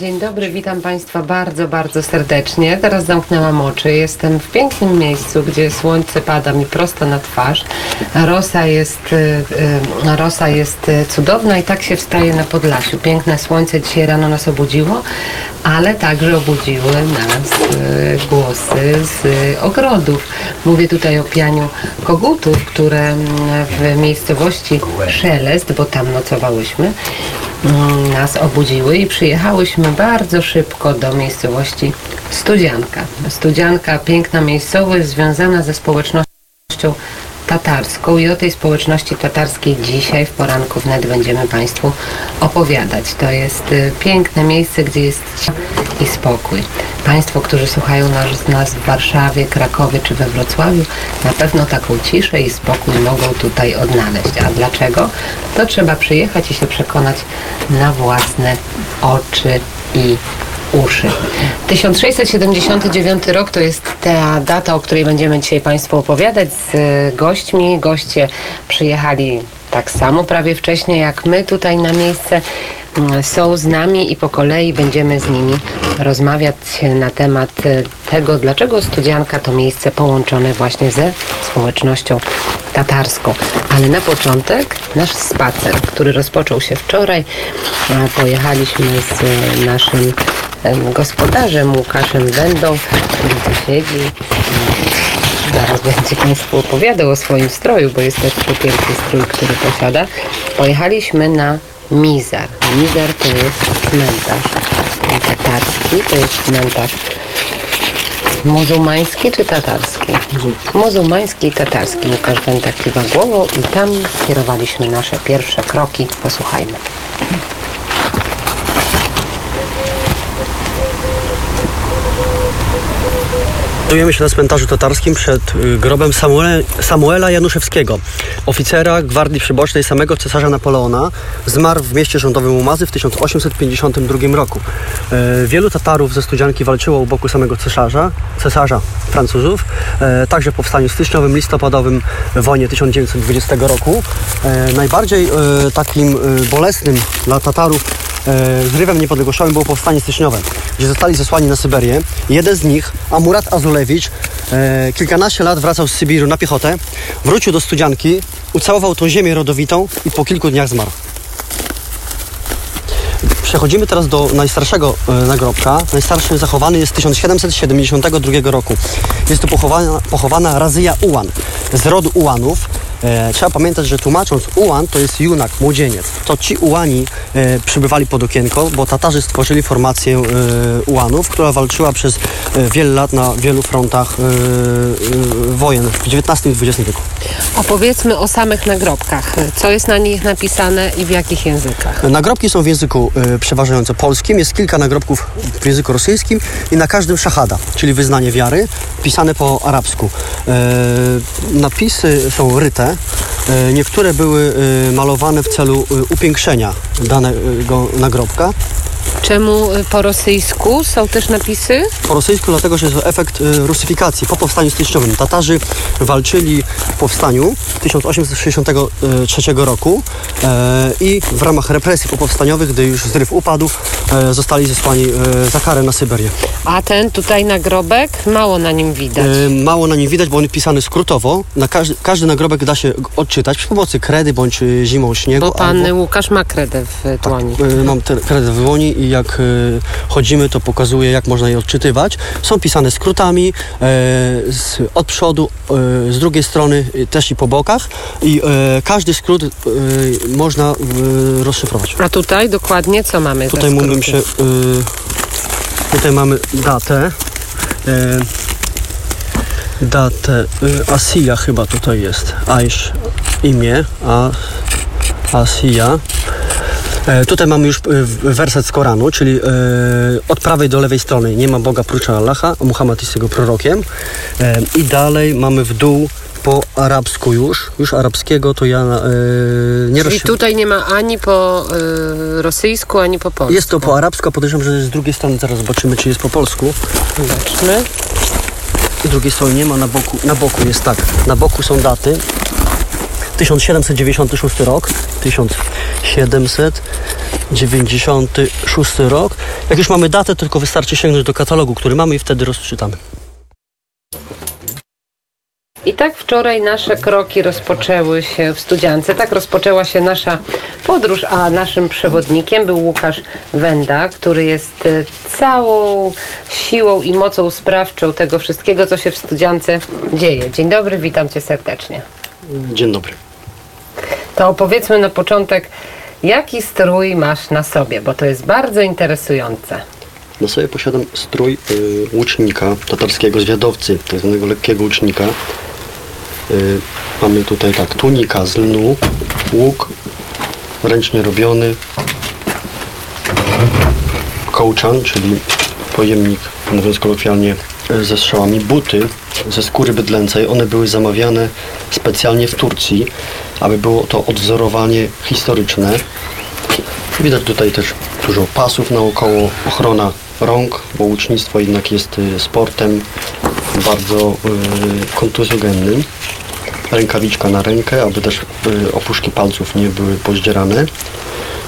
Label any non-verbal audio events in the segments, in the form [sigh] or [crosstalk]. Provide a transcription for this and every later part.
Dzień dobry, witam Państwa bardzo, bardzo serdecznie. Teraz zamknęłam oczy. Jestem w pięknym miejscu, gdzie słońce pada mi prosto na twarz. Rosa jest, y, y, rosa jest y, cudowna i tak się wstaje na Podlasiu. Piękne słońce dzisiaj rano nas obudziło, ale także obudziły nas głosy z ogrodów. Mówię tutaj o pianiu kogutów, które mm, w miejscowości Szelest, bo tam nocowałyśmy, mm, nas obudziły i przyjechałyśmy bardzo szybko do miejscowości Studzianka. Studzianka, piękna miejscowość związana ze społecznością tatarską i o tej społeczności tatarskiej dzisiaj w poranku wnet będziemy Państwu opowiadać. To jest y, piękne miejsce, gdzie jest cisza i spokój. Państwo, którzy słuchają nas, nas w Warszawie, Krakowie czy we Wrocławiu, na pewno taką ciszę i spokój mogą tutaj odnaleźć. A dlaczego? To trzeba przyjechać i się przekonać na własne oczy i uszy. 1679 rok to jest ta data, o której będziemy dzisiaj Państwu opowiadać z e, gośćmi. Goście przyjechali tak samo prawie wcześniej jak my tutaj na miejsce. Mm, Są z nami i po kolei będziemy z nimi rozmawiać na temat e, tego, dlaczego Studzianka to miejsce połączone właśnie ze społecznością tatarską. Ale na początek nasz spacer, który rozpoczął się wczoraj. Pojechaliśmy z e, naszym em, gospodarzem Łukaszem Będą, który tu siedzi. Zaraz będzie Państwu opowiadał o swoim stroju, bo jest też piękny strój, który posiada. Pojechaliśmy na Mizar. Mizar to jest cmentarz tatarski, to jest cmentarz muzułmański czy tatarski? Muzułmański i tatarski. Łukasz Będa kiwa głową i tam kierowaliśmy nasze pierwsze kroki. Posłuchajmy. Znajdujemy się na cmentarzu tatarskim przed y, grobem Samuela Januszewskiego, oficera Gwardii Przybocznej samego cesarza Napoleona. Zmarł w mieście rządowym Umazy w 1852 roku. E, Wielu Tatarów ze Studzianki walczyło u boku samego cesarza, cesarza Francuzów, e, także w powstaniu styczniowym, listopadowym, wojnie 1920 roku. E, Najbardziej takim bolesnym dla Tatarów zrywem niepodległościowym było powstanie styczniowe, gdzie zostali zesłani na Syberię. Jeden z nich, Amurat Azulewicz, e, kilkanaście lat wracał z Sybiru na piechotę, wrócił do Studzianki, ucałował tą ziemię rodowitą i po kilku dniach zmarł. Przechodzimy teraz do najstarszego e, nagrobka. Najstarszy zachowany jest z 1772 roku. Jest tu pochowana, pochowana Razyja Ułan z rodu Ułanów. E, trzeba pamiętać, że tłumacząc Ułan to jest junak, młodzieniec. To ci Ułani e, przybywali pod okienko, bo Tatarzy stworzyli formację e, Ułanów, która walczyła przez e, wiele lat na wielu frontach e, e, wojen w XIX i XX wieku. Opowiedzmy o samych nagrobkach. Co jest na nich napisane i w jakich językach? Nagrobki są w języku przeważająco polskim. Jest kilka nagrobków w języku rosyjskim i na każdym szachada, czyli wyznanie wiary, pisane po arabsku. Napisy są ryte. E, niektóre były y, malowane w celu y, upiększenia danego nagrobka. Czemu y, po rosyjsku są też napisy? Po rosyjsku dlatego, że jest to efekt y, rusyfikacji po powstaniu styczniowym. Tatarzy walczyli w powstaniu 1863 roku e, i w ramach represji popowstaniowych, gdy już zryw upadł, zostali zesłani za karę na Syberię. A ten tutaj nagrobek, mało na nim widać. Mało na nim widać, bo on jest pisany skrótowo. Na każdy, każdy nagrobek da się odczytać przy pomocy kredy bądź y, zimą śniegu. Bo pan albo- Łukasz ma kredę w dłoni. Y, Mam te kredę w dłoni i jak y, chodzimy, to pokazuje, jak można je odczytywać. Są pisane skrótami, e, z, od przodu, e, z drugiej strony y, też i po bokach i e, każdy skrót e, można rozszyfrować. A tutaj dokładnie co mamy? Tutaj mógłbym się... y, tutaj mamy datę. Datę y, Asia chyba tutaj jest. Aish imię, a Asia. E, tutaj mamy już y, werset z Koranu, czyli e, od prawej do lewej strony nie ma Boga prócz Allaha, Muhammad jest jego prorokiem. E, I dalej mamy w dół po arabsku już, już arabskiego to ja e, nie Czyli rozszyf- tutaj nie ma ani po y, rosyjsku, ani po polsku. Jest to po arabsku, a podejrzewam, że z drugiej strony zaraz zobaczymy, czy jest po polsku. 1796 rok. 1796 rok. Jak już mamy datę, tylko wystarczy sięgnąć do katalogu, który mamy i wtedy rozczytamy. I tak wczoraj nasze kroki rozpoczęły się w Studziance. Tak rozpoczęła się nasza podróż, a naszym przewodnikiem był Łukasz Wenda, który jest e, całą siłą i mocą sprawczą tego wszystkiego, co się w Studziance dzieje. Dzień dobry, witam Cię serdecznie. Dzień dobry. To opowiedzmy na początek, jaki strój masz na sobie, bo to jest bardzo interesujące. Na sobie posiadam strój y, łucznika, tatarskiego zwiadowcy, tak zwanego lekkiego łucznika. Y, mamy tutaj tak, tunika z lnu, łuk ręcznie robiony, kołczan, czyli pojemnik, mówiąc kolokwialnie, y, ze strzałami, buty ze skóry bydlęcej. One były zamawiane specjalnie w Turcji, aby było to odwzorowanie historyczne. Widać tutaj też dużo pasów naokoło, ochrona rąk, bo łucznictwo jednak jest y, sportem bardzo y, kontuzjogennym. Rękawiczka na rękę, aby też y, opuszki palców nie były pozdzierane.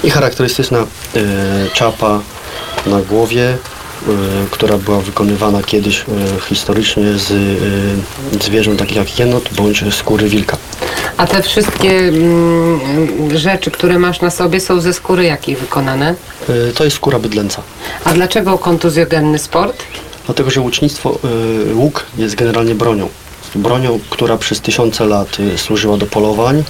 I charakterystyczna czapa na głowie, która była wykonywana kiedyś historycznie z zwierząt takich jak jenot bądź skóry wilka. A te wszystkie mm, rzeczy, które masz na sobie, są ze skóry jakiej wykonane? Y, To jest skóra bydlęca. A dlaczego kontuzjogenny sport? Dlatego, że łucznictwo, y, łuk jest generalnie bronią. Bronią, która przez tysiące lat y, służyła do polowań,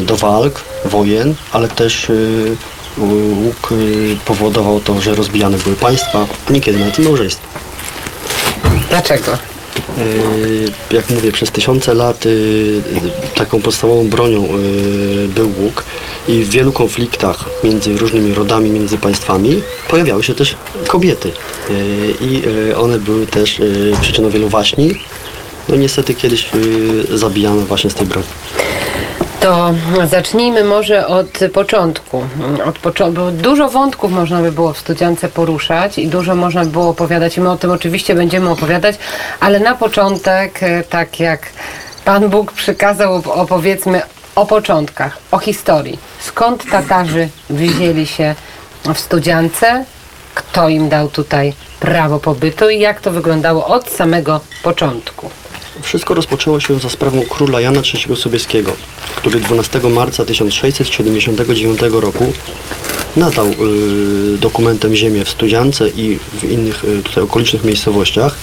y, do walk, wojen, ale też y, łuk y, powodował to, że rozbijane były państwa, a niekiedy nawet i małżeństwa. Dlaczego? Y, Jak mówię, przez tysiące lat y, taką podstawową bronią y, był łuk i w wielu konfliktach między różnymi rodami, między państwami pojawiały się też kobiety i one były też przyczyną wielu waśni. No niestety kiedyś zabijano właśnie z tej broni. To zacznijmy może od początku. Od bo dużo wątków można by było w studiance poruszać i dużo można by było opowiadać i my o tym oczywiście będziemy opowiadać, ale na początek, e, tak jak Pan Bóg przykazał, op- opowiedzmy o początkach, o historii. Skąd Tatarzy wzięli się w studiance? Kto im dał tutaj prawo pobytu i jak to wyglądało od samego początku? Wszystko rozpoczęło się za sprawą króla Jana III Sobieskiego, który 12 marca 1679 roku nadał y, dokumentem ziemię w Studziance i w innych y, tutaj okolicznych miejscowościach.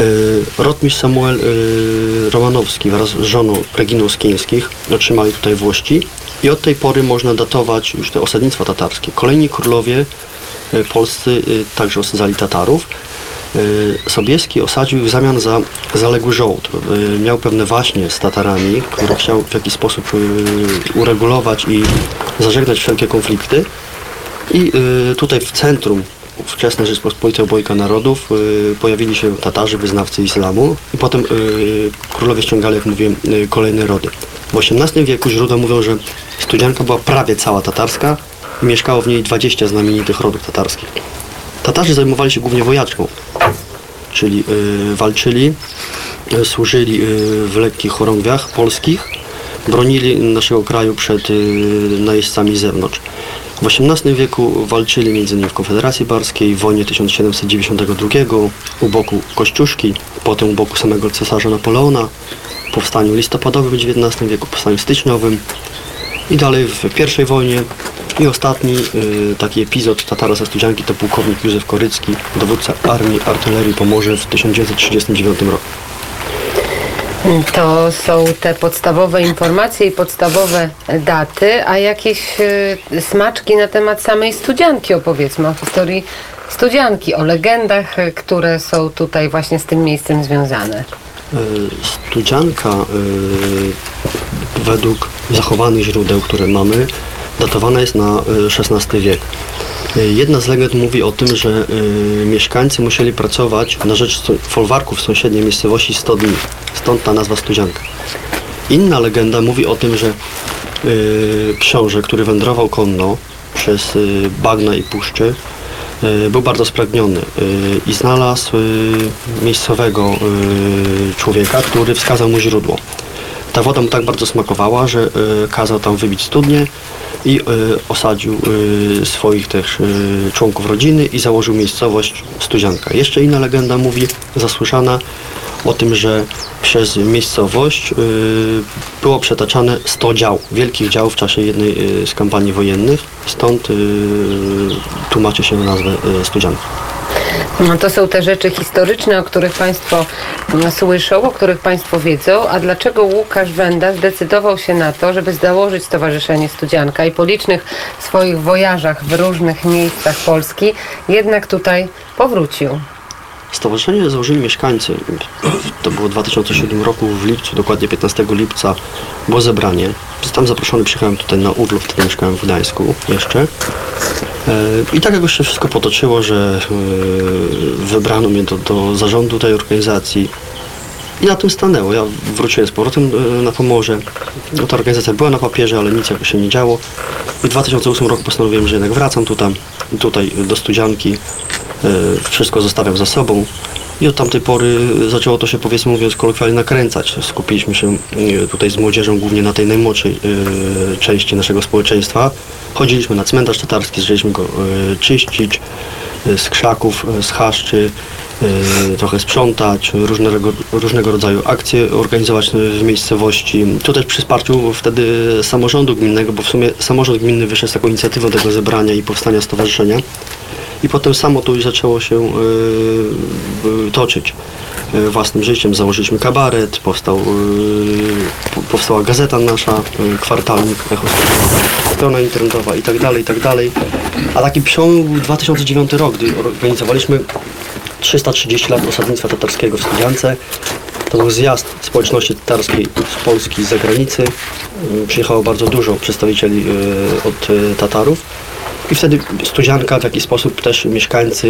Y, rotmistrz Samuel y, Romanowski wraz z żoną Reginą Skieńskich otrzymali tutaj włości i od tej pory można datować już te osadnictwa tatarskie. Kolejni królowie y, polscy y, także osadzali Tatarów. Y, Sobieski osadził w zamian za zaległy żołd. Y, Miał pewne waśnie z Tatarami, które chciał w jakiś sposób y, uregulować i zażegnać wszelkie konflikty. I tutaj w centrum wczesnej Rzeczpospolitej Obojga Narodów pojawili się Tatarzy, wyznawcy islamu i potem królowie ściągali, jak mówiłem, kolejne rody. W XVIII wieku źródła mówią, że Studzianka była prawie cała tatarska i mieszkało w niej 20 znamienitych rodów tatarskich. Tatarzy zajmowali się głównie wojaczką, czyli y, walczyli, y, służyli y, w lekkich chorągwiach polskich, bronili naszego kraju przed y, najeźdźcami z zewnątrz. W XVIII wieku walczyli m.in. w Konfederacji Barskiej, w wojnie 1792 u boku Kościuszki, potem u boku samego cesarza Napoleona, powstaniu listopadowym w XIX wieku, powstaniu styczniowym i dalej w pierwszej wojnie. I ostatni y, taki epizod Tatara ze Studzianki to pułkownik Józef Korycki, dowódca Armii Artylerii Pomorze w 1939 roku. To są te podstawowe informacje i podstawowe daty, a jakieś e, smaczki na temat samej studzianki opowiedzmy, o historii studzianki, o legendach, e, które są tutaj właśnie z tym miejscem związane. Y, Studzianka y, według zachowanych źródeł, które mamy, datowana jest na y, XVI wiek. Y, Jedna z legend mówi o tym, że y, mieszkańcy musieli pracować na rzecz folwarków w sąsiedniej miejscowości 100 dni. Stąd ta nazwa Studzianka. Inna legenda mówi o tym, że y, książę, który wędrował konno przez y, bagna i puszczy, y, był bardzo spragniony y, i znalazł y, miejscowego y, człowieka, który wskazał mu źródło. Ta woda mu tak bardzo smakowała, że y, kazał tam wybić studnię i y, osadził y, swoich też y, członków rodziny i założył miejscowość Studzianka. Jeszcze inna legenda mówi, zasłyszana, o tym, że przez miejscowość było przetaczane 100 dział, wielkich dział w czasie jednej z kampanii wojennych, stąd tłumaczy się na nazwę Studzianka. No to są te rzeczy historyczne, o których Państwo mm, słyszą, o których Państwo wiedzą. A dlaczego Łukasz Wenda zdecydował się na to, żeby założyć Stowarzyszenie Studzianka i po licznych swoich wojażach w różnych miejscach Polski jednak tutaj powrócił? Stowarzyszenie założyli mieszkańcy. To było w 2007 roku, w lipcu, dokładnie 15 lipca było zebranie. Zostałem zaproszony, przyjechałem tutaj na urlop, wtedy mieszkałem w Gdańsku jeszcze. E, I tak jakoś się wszystko potoczyło, że e, wybrano mnie do, do zarządu tej organizacji. I na tym stanęło. Ja wróciłem z powrotem e, na Pomorze. No, ta organizacja była na papierze, ale nic jakoś się nie działo. I w 2008 roku postanowiłem, że jednak wracam tutaj, tutaj do Studzianki. Wszystko zostawiam za sobą. I od tamtej pory zaczęło to się, powiedzmy mówiąc kolokwialnie, nakręcać. Skupiliśmy się e, tutaj z młodzieżą głównie na tej najmłodszej e, części naszego społeczeństwa. Chodziliśmy na cmentarz tatarski, zaczęliśmy go e, czyścić z krzaków, z chaszczy, e, trochę sprzątać, różnego, różnego rodzaju akcje organizować w miejscowości. Tu też przy wsparciu wtedy samorządu gminnego, bo w sumie samorząd gminny wyszedł z taką inicjatywą tego zebrania i powstania stowarzyszenia. I potem samo to już zaczęło się e, toczyć e, własnym życiem. Założyliśmy kabaret, powstał, e, po- powstała gazeta nasza, kwartalnik strona internetowa i tak dalej, i tak dalej. A taki przełom był 2009 rok, gdy organizowaliśmy 330 lat osadnictwa tatarskiego w Studiance. To był zjazd społeczności tatarskiej z Polski z zagranicy. E, Przyjechało bardzo dużo przedstawicieli od Tatarów. I wtedy Studzianka, w jakiś sposób też mieszkańcy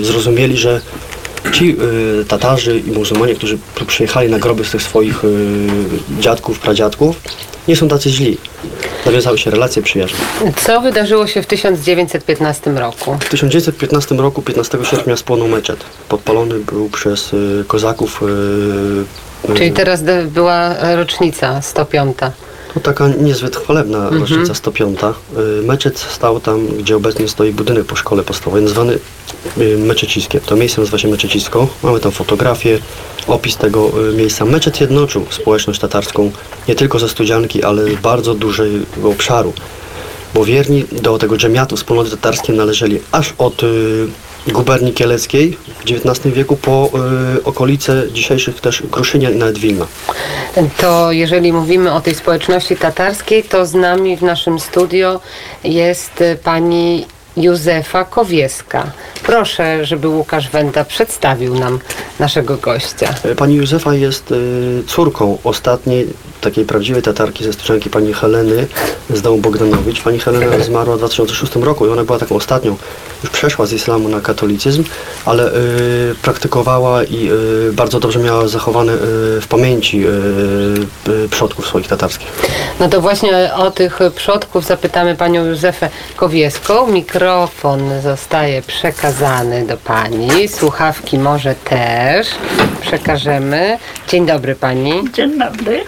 y, zrozumieli, że ci y, Tatarzy i muzułmanie, którzy przyjechali na groby z tych swoich y, dziadków, pradziadków, nie są tacy źli. Nawiązały się relacje przyjaźni. Co wydarzyło się w 1915 roku? W 1915 roku, 15 sierpnia, spłonął meczet. Podpalony był przez y, kozaków. Y, Czyli teraz była rocznica 105. No, taka niezbyt chwalebna rocznica 105. Y, Meczet stał tam, gdzie obecnie stoi budynek po szkole podstawowej, nazwany Meczeciskiem. To miejsce nazywa się Meczecisko. Mamy tam fotografię, opis tego y, miejsca. Meczet jednoczył społeczność tatarską nie tylko ze Studzianki, ale z bardzo dużego obszaru. Bo wierni do tego dżemiatu wspólnoty tatarskiej należeli aż od y, guberni kieleckiej w XIX wieku po y, okolice dzisiejszych też Kruszynia i nawet Wilna. To jeżeli mówimy o tej społeczności tatarskiej, to z nami w naszym studio jest y, pani Józefa Kowieska. Proszę, żeby Łukasz Wenda przedstawił nam naszego gościa. Pani Józefa jest y, córką ostatniej takiej prawdziwej tatarki ze Studzianki, pani Heleny z domu Bogdanowicz. Pani Helena zmarła w 2006 roku i ona była taką ostatnią. Już przeszła z islamu na katolicyzm, ale y, praktykowała i bardzo dobrze miała zachowane w pamięci przodków swoich tatarskich. No to właśnie o tych przodków zapytamy panią Józefę Kowieską. Mikrofon zostaje przekazany do pani, słuchawki może też przekażemy. Dzień dobry pani. Dzień dobry.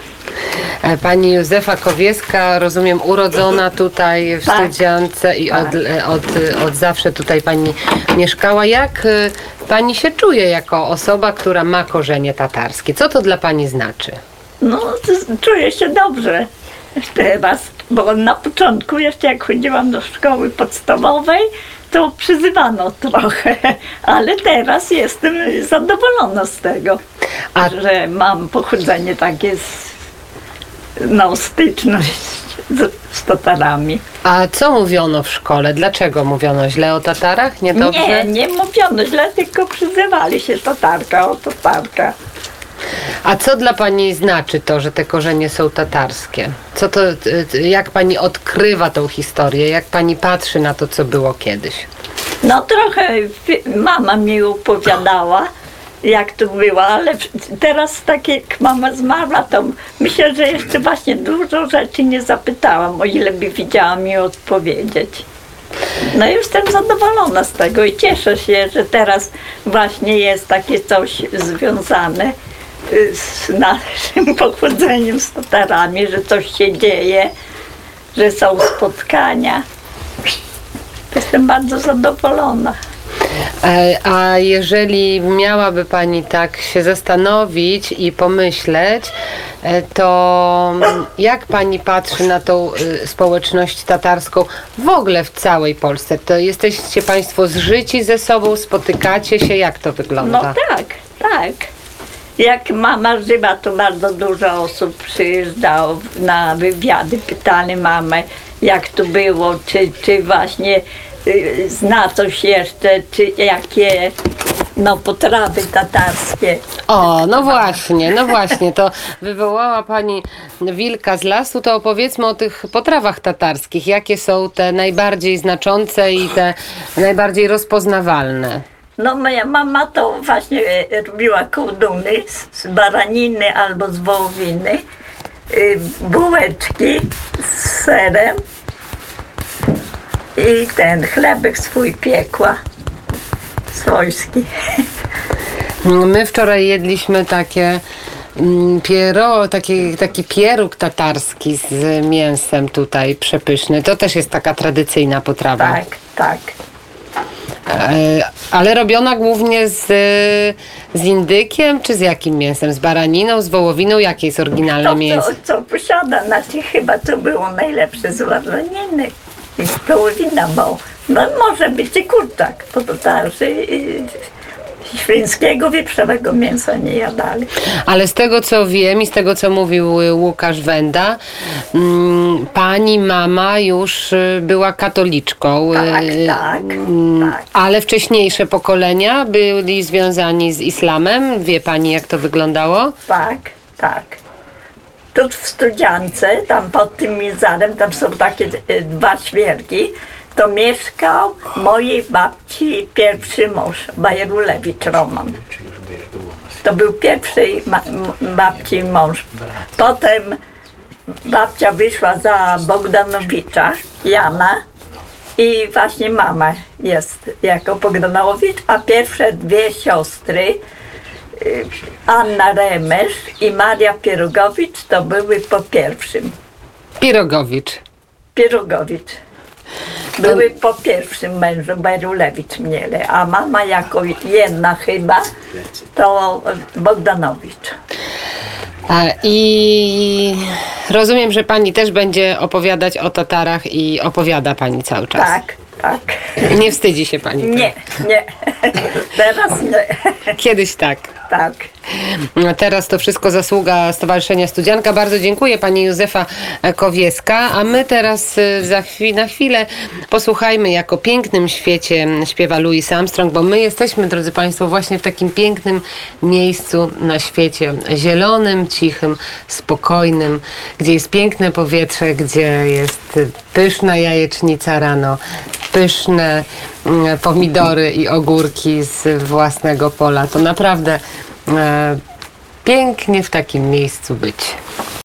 E, Pani Józefa Kowieska, rozumiem, urodzona tutaj w Tak. Studziance i od, e, od, od zawsze tutaj pani mieszkała. Jak e, pani się czuje jako osoba, która ma korzenie tatarskie? Co to dla pani znaczy? No, z- czuję się dobrze teraz, bo na początku, jeszcze jak chodziłam do szkoły podstawowej, to przyzywano trochę, [laughs] ale teraz jestem zadowolona z tego, A- że mam pochodzenie takie z, no, styczność z, z Tatarami. A co mówiono w szkole? Dlaczego mówiono źle o Tatarach? Niedobrze? Nie, nie mówiono źle, tylko przyzywali się Tatarka, o Tatarka. A co dla pani znaczy to, że te korzenie są tatarskie? Co to, e, jak pani odkrywa tą historię? Jak pani patrzy na to, co było kiedyś? No trochę mama mi opowiadała, jak to było, ale teraz tak jak mama zmarła, to myślę, że jeszcze właśnie dużo rzeczy nie zapytałam, o ile by widziała mi odpowiedzieć. No jestem zadowolona z tego i cieszę się, że teraz właśnie jest takie coś związane y, z naszym [laughs] pochodzeniem z Tatarami, że coś się dzieje, że są spotkania. Jestem bardzo zadowolona. E, A jeżeli miałaby Pani tak się zastanowić i pomyśleć, e, to jak Pani patrzy na tą y, społeczność tatarską w ogóle w całej Polsce? To jesteście Państwo zżyci ze sobą, spotykacie się, jak to No wygląda? tak, tak. Jak mama żyła, to bardzo dużo osób przyjeżdżało na wywiady, pytali mamę, jak to było, czy, czy właśnie y, zna coś jeszcze, czy jakie no, potrawy tatarskie. O, no właśnie, no właśnie, to wywołała Pani wilka z lasu, to opowiedzmy o tych potrawach tatarskich. Jakie są te najbardziej znaczące i te najbardziej rozpoznawalne? No moja mama to właśnie e, robiła kołduny z, baraniny albo z wołowiny, y, bułeczki z serem i ten chlebek swój piekła swojski. My wczoraj jedliśmy takie mm, piero, taki, taki pieróg tatarski z mięsem tutaj przepyszny. To też jest taka tradycyjna potrawa. Tak, tak. E, ale robiona głównie z, z indykiem, czy z jakim mięsem? Z baraniną, z wołowiną? Jakie jest oryginalne To, mięso? co, co posiada, znaczy chyba to było najlepsze z baraniny i wołowina, bo no, może być i kurczak, bo to także y, świńskiego, wieprzowego mięsa nie jadali. Ale z tego co wiem i z tego co mówił y, Łukasz Wenda, mm, pani mama już y, była katoliczką. Tak, y, tak, mm, tak. Ale wcześniejsze pokolenia byli związani z islamem. Wie pani jak to wyglądało? Tak, tak. Tu w Studziance, tam pod tym mizarem, tam są takie dwa świerki, to mieszkał mojej babci pierwszy mąż, Bajerulewicz Roman. To był pierwszy babci mąż. Potem babcia wyszła za Bogdanowicza, Jana i właśnie mama jest jako Bogdanowicz, a pierwsze dwie siostry Anna Remesz i Maria Pierogowicz to były po pierwszym. Pirogowicz. Pierogowicz. Były po pierwszym mężu, Berulewicz Miele, a mama jako jedna chyba to Bogdanowicz. A, I rozumiem, że pani też będzie opowiadać o Tatarach i opowiada pani cały czas. Tak, tak. Nie wstydzi się pani. Nie, nie. [laughs] Teraz nie. Kiedyś tak. Tak. No, Teraz to wszystko zasługa Stowarzyszenia Studzianka. Bardzo dziękuję pani Józefa Kowieska. A my teraz y, za na chwilę posłuchajmy, jak o pięknym świecie śpiewa Louis Armstrong, bo my jesteśmy, drodzy Państwo, właśnie w takim pięknym miejscu na świecie. Zielonym, cichym, spokojnym, gdzie jest piękne powietrze, gdzie jest y, pyszna jajecznica rano, pyszne pomidory i ogórki z własnego pola. To naprawdę e, pięknie w takim miejscu być.